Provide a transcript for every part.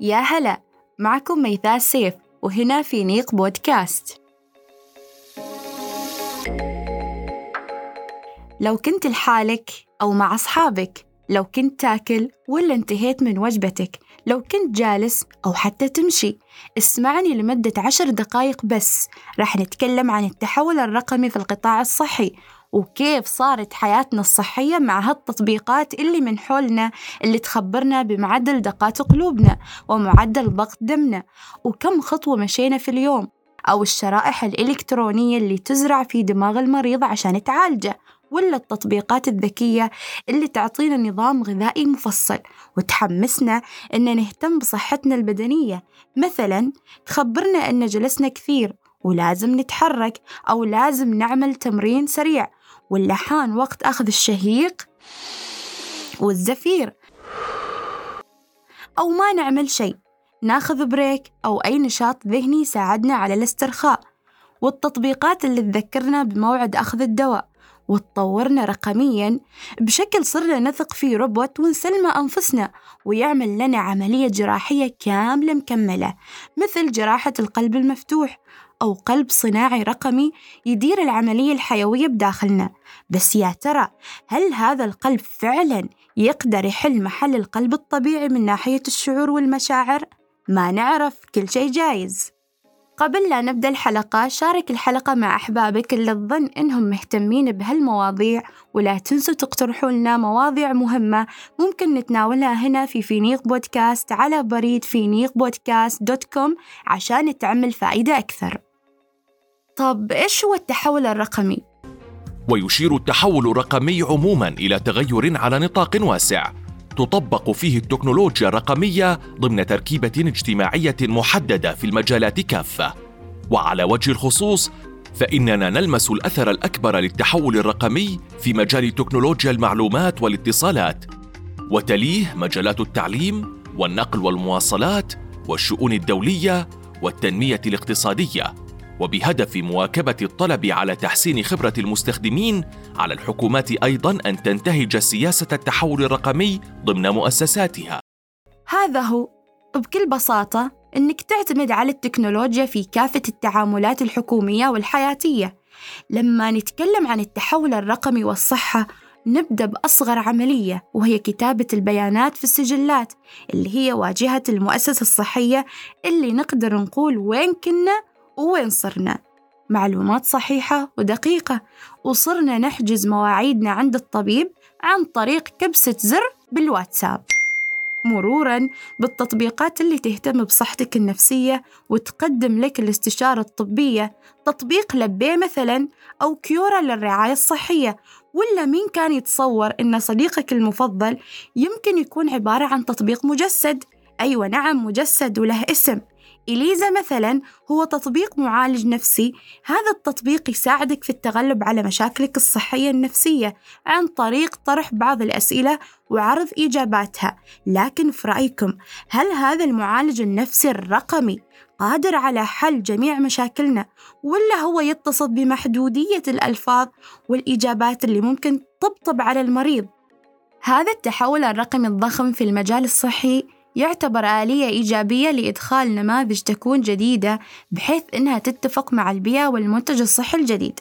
يا هلا معكم ميثاء سيف وهنا في نيق بودكاست. لو كنت لحالك أو مع أصحابك لو كنت تاكل ولا انتهيت من وجبتك لو كنت جالس أو حتى تمشي اسمعني لمدة عشر دقايق بس. راح نتكلم عن التحول الرقمي في القطاع الصحي وكيف صارت حياتنا الصحية مع هالتطبيقات اللي من حولنا اللي تخبرنا بمعدل دقات قلوبنا ومعدل ضغط دمنا. وكم خطوة مشينا في اليوم؟ أو الشرائح الإلكترونية اللي تزرع في دماغ المريض عشان تعالجه. ولا التطبيقات الذكية اللي تعطينا نظام غذائي مفصل. وتحمسنا إن نهتم بصحتنا البدنية. مثلا تخبرنا إن جلسنا كثير ولازم نتحرك أو لازم نعمل تمرين سريع. ولا حان وقت أخذ الشهيق والزفير. أو ما نعمل شيء. ناخذ بريك أو أي نشاط ذهني يساعدنا على الاسترخاء. والتطبيقات اللي تذكرنا بموعد أخذ الدواء. وتطورنا رقميا. بشكل صرنا نثق في روبوت ونسلمه أنفسنا ويعمل لنا عملية جراحية كاملة مكملة مثل جراحة القلب المفتوح أو قلب صناعي رقمي يدير العملية الحيوية بداخلنا. بس يا ترى هل هذا القلب فعلا يقدر يحل محل القلب الطبيعي من ناحية الشعور والمشاعر؟ ما نعرف كل شيء جايز. قبل لا نبدأ الحلقة شارك الحلقة مع أحبابك اللي تظن إنهم مهتمين بهالمواضيع ولا تنسوا تقترحوا لنا مواضيع مهمة ممكن نتناولها هنا في فينيق بودكاست على بريد فينيق بودكاست dot com عشان تعمل فائدة أكثر طب إيش هو التحول الرقمي؟ ويشير التحول الرقمي عموما إلى تغير على نطاق واسع تطبق فيه التكنولوجيا الرقمية ضمن تركيبة اجتماعية محددة في المجالات كافه وعلى وجه الخصوص فإننا نلمس الأثر الأكبر للتحول الرقمي في مجال تكنولوجيا المعلومات والاتصالات. وتليه مجالات التعليم والنقل والمواصلات والشؤون الدولية والتنمية الاقتصادية. وبهدف مواكبة الطلب على تحسين خبرة المستخدمين على الحكومات أيضا أن تنتهج سياسة التحول الرقمي ضمن مؤسساتها. هذا هو. بكل بساطة إنك تعتمد على التكنولوجيا في كافة التعاملات الحكومية والحياتية. لما نتكلم عن التحول الرقمي والصحة نبدأ بأصغر عملية وهي كتابة البيانات في السجلات اللي هي واجهة المؤسسة الصحية اللي نقدر نقول وين كنا ووين صرنا معلومات صحيحة ودقيقة. وصرنا نحجز مواعيدنا عند الطبيب عن طريق كبسة زر بالواتساب. مرورا بالتطبيقات اللي تهتم بصحتك النفسية وتقدم لك الاستشارة الطبية تطبيق لبيه مثلا أو كيورا للرعاية الصحية. ولا مين كان يتصور إن صديقك المفضل يمكن يكون عبارة عن تطبيق مجسد؟ أيوة نعم مجسد وله اسم. إليزا مثلا هو تطبيق معالج نفسي. هذا التطبيق يساعدك في التغلب على مشاكلك الصحية النفسية عن طريق طرح بعض الأسئلة وعرض إجاباتها. لكن في رأيكم هل هذا المعالج النفسي الرقمي قادر على حل جميع مشاكلنا ولا هو يتصف بمحدودية الألفاظ والإجابات اللي ممكن تطبطب على المريض؟ هذا التحول الرقمي الضخم في المجال الصحي يعتبر آلية إيجابية لإدخال نماذج تكون جديدة بحيث إنها تتفق مع البيئة والمنتج الصحي الجديد.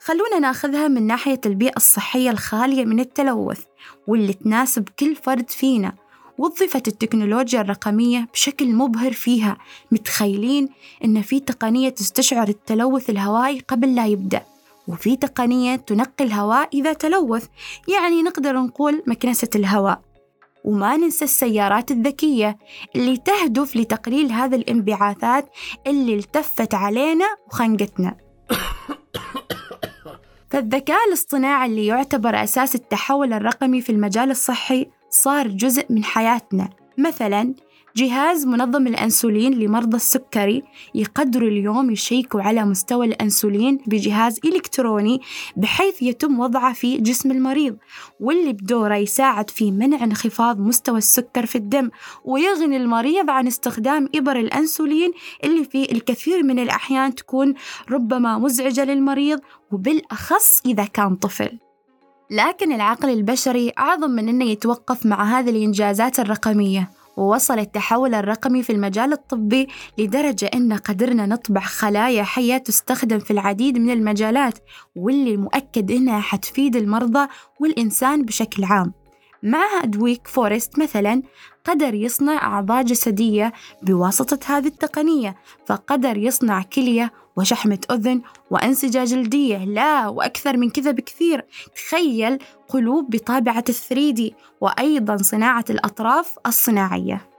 خلونا ناخذها من ناحية البيئة الصحية الخالية من التلوث واللي تناسب كل فرد فينا. وظفت التكنولوجيا الرقمية بشكل مبهر فيها متخيلين إن في تقنية تستشعر التلوث الهوائي قبل لا يبدأ. وفي تقنية تنقي الهواء إذا تلوث يعني نقدر نقول مكنسة الهواء. وما ننسى السيارات الذكية اللي تهدف لتقليل هذه الانبعاثات اللي التفت علينا وخنقتنا. فالذكاء الاصطناعي اللي يعتبر أساس التحول الرقمي في المجال الصحي صار جزء من حياتنا. مثلا جهاز منظم الأنسولين لمرضى السكري يقدروا اليوم يشيكوا على مستوى الأنسولين بجهاز إلكتروني بحيث يتم وضعه في جسم المريض واللي بدوره يساعد في منع انخفاض مستوى السكر في الدم ويغني المريض عن استخدام إبر الأنسولين اللي في الكثير من الأحيان تكون ربما مزعجة للمريض وبالأخص إذا كان طفل. لكن العقل البشري أعظم من أنه يتوقف مع هذه الإنجازات الرقمية. ووصل التحول الرقمي في المجال الطبي لدرجة أن قدرنا نطبع خلايا حية تستخدم في العديد من المجالات واللي مؤكد أنها حتفيد المرضى والإنسان بشكل عام. معهد Wake Forest مثلا قدر يصنع أعضاء جسدية بواسطة هذه التقنية فقدر يصنع كلية وشحمة أذن وأنسجة جلدية لا وأكثر من كذا بكثير. تخيل قلوب بطابعة الثريدي وأيضا صناعة الأطراف الصناعية.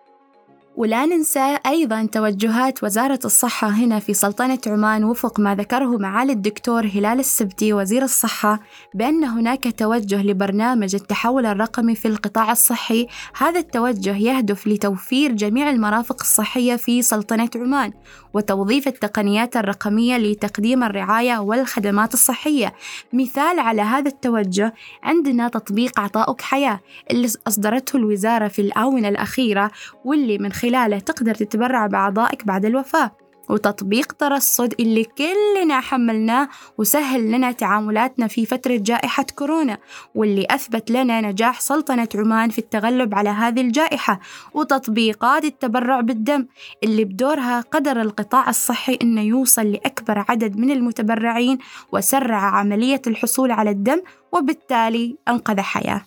ولا ننسى أيضا توجهات وزارة الصحة هنا في سلطنة عمان وفق ما ذكره معالي الدكتور هلال السبتي وزير الصحة بأن هناك توجه لبرنامج التحول الرقمي في القطاع الصحي. هذا التوجه يهدف لتوفير جميع المرافق الصحية في سلطنة عمان وتوظيف التقنيات الرقمية لتقديم الرعاية والخدمات الصحية. مثال على هذا التوجه عندنا تطبيق عطاؤك حياة اللي أصدرته الوزارة في الآونة الأخيرة واللي من خلاله تقدر تتبرع بأعضائك بعد الوفاة وتطبيق ترصد اللي كلنا حملناه وسهل لنا تعاملاتنا في فترة جائحة كورونا واللي أثبت لنا نجاح سلطنة عمان في التغلب على هذه الجائحة وتطبيقات التبرع بالدم اللي بدورها قدر القطاع الصحي أنه يوصل لأكبر عدد من المتبرعين وسرع عملية الحصول على الدم وبالتالي أنقذ حياة.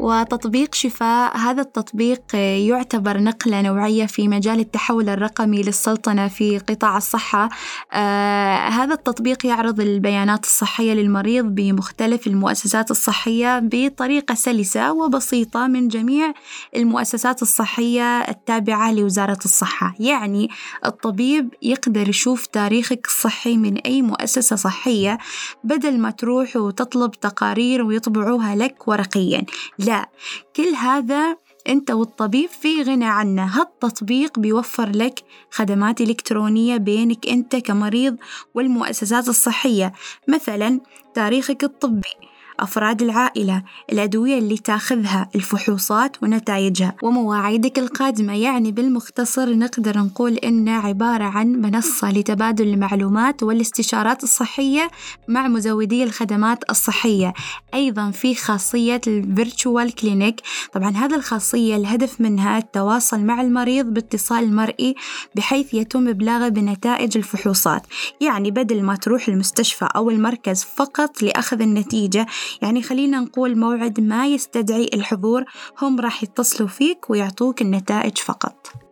وتطبيق شفاء هذا التطبيق يعتبر نقلة نوعية في مجال التحول الرقمي للسلطنة في قطاع الصحة. آه هذا التطبيق يعرض البيانات الصحية للمريض بمختلف المؤسسات الصحية بطريقة سلسة وبسيطة من جميع المؤسسات الصحية التابعة لوزارة الصحة. يعني الطبيب يقدر يشوف تاريخك الصحي من أي مؤسسة صحية بدل ما تروح وتطلب تقارير ويطبعوها لك ورقيا. لا كل هذا أنت والطبيب في غنى عنه. هالتطبيق بيوفر لك خدمات إلكترونية بينك أنت كمريض والمؤسسات الصحية. مثلا تاريخك الطبي. أفراد العائلة الأدوية اللي تأخذها الفحوصات ونتائجها ومواعيدك القادمة. يعني بالمختصر نقدر نقول إنه عبارة عن منصة لتبادل المعلومات والاستشارات الصحية مع مزودي الخدمات الصحية. أيضا في خاصية الفيرتشوال كلينيك. طبعا هذه الخاصية الهدف منها التواصل مع المريض باتصال مرئي بحيث يتم إبلاغه بنتائج الفحوصات. يعني بدل ما تروح المستشفى أو المركز فقط لأخذ النتيجة يعني خلينا نقول موعد ما يستدعي الحضور هم راح يتصلوا فيك ويعطوك النتائج فقط.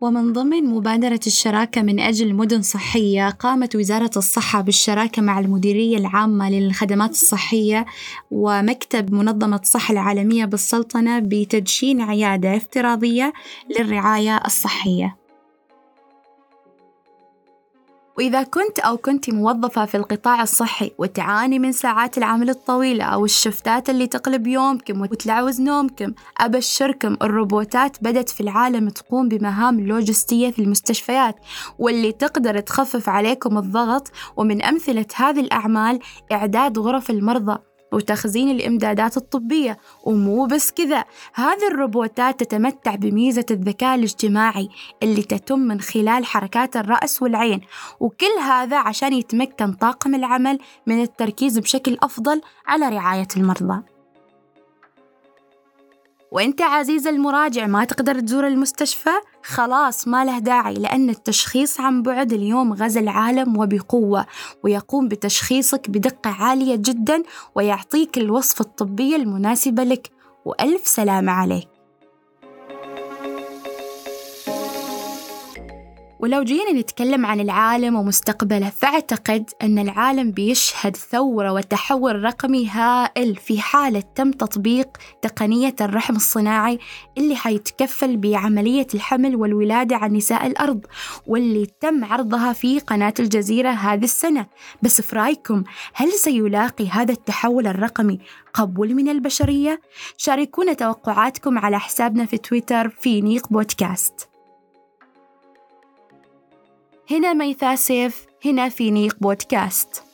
ومن ضمن مبادرة الشراكة من أجل مدن صحية قامت وزارة الصحة بالشراكة مع المديرية العامة للخدمات الصحية ومكتب منظمة الصحة العالمية بالسلطنة بتدشين عيادة افتراضية للرعاية الصحية. وإذا كنت أو كنت موظفة في القطاع الصحي وتعاني من ساعات العمل الطويلة أو الشفتات اللي تقلب يومكم وتلعوز نومكم أبشركم الروبوتات بدت في العالم تقوم بمهام لوجستية في المستشفيات واللي تقدر تخفف عليكم الضغط. ومن أمثلة هذه الأعمال إعداد غرف المرضى وتخزين الإمدادات الطبية ومو بس كذا. هذه الروبوتات تتمتع بميزة الذكاء الاجتماعي اللي تتم من خلال حركات الرأس والعين. وكل هذا عشان يتمكن طاقم العمل من التركيز بشكل أفضل على رعاية المرضى. وانت عزيز المراجع ما تقدر تزور المستشفى؟ خلاص ما له داعي لأن التشخيص عن بعد اليوم غزا العالم وبقوة ويقوم بتشخيصك بدقة عالية جدا ويعطيك الوصفة الطبية المناسبة لك. وألف سلامة عليك. ولو جينا نتكلم عن العالم ومستقبله فأعتقد أن العالم بيشهد ثورة وتحول رقمي هائل في حالة تم تطبيق تقنية الرحم الصناعي اللي حيتكفل بعملية الحمل والولادة عن نساء الأرض واللي تم عرضها في قناة الجزيرة هذه السنة بس في رأيكم هل سيلاقي هذا التحول الرقمي قبول من البشرية؟ شاركونا توقعاتكم على حسابنا في تويتر في نيق بودكاست هنا ميثا سيف هنا في نيق بودكاست.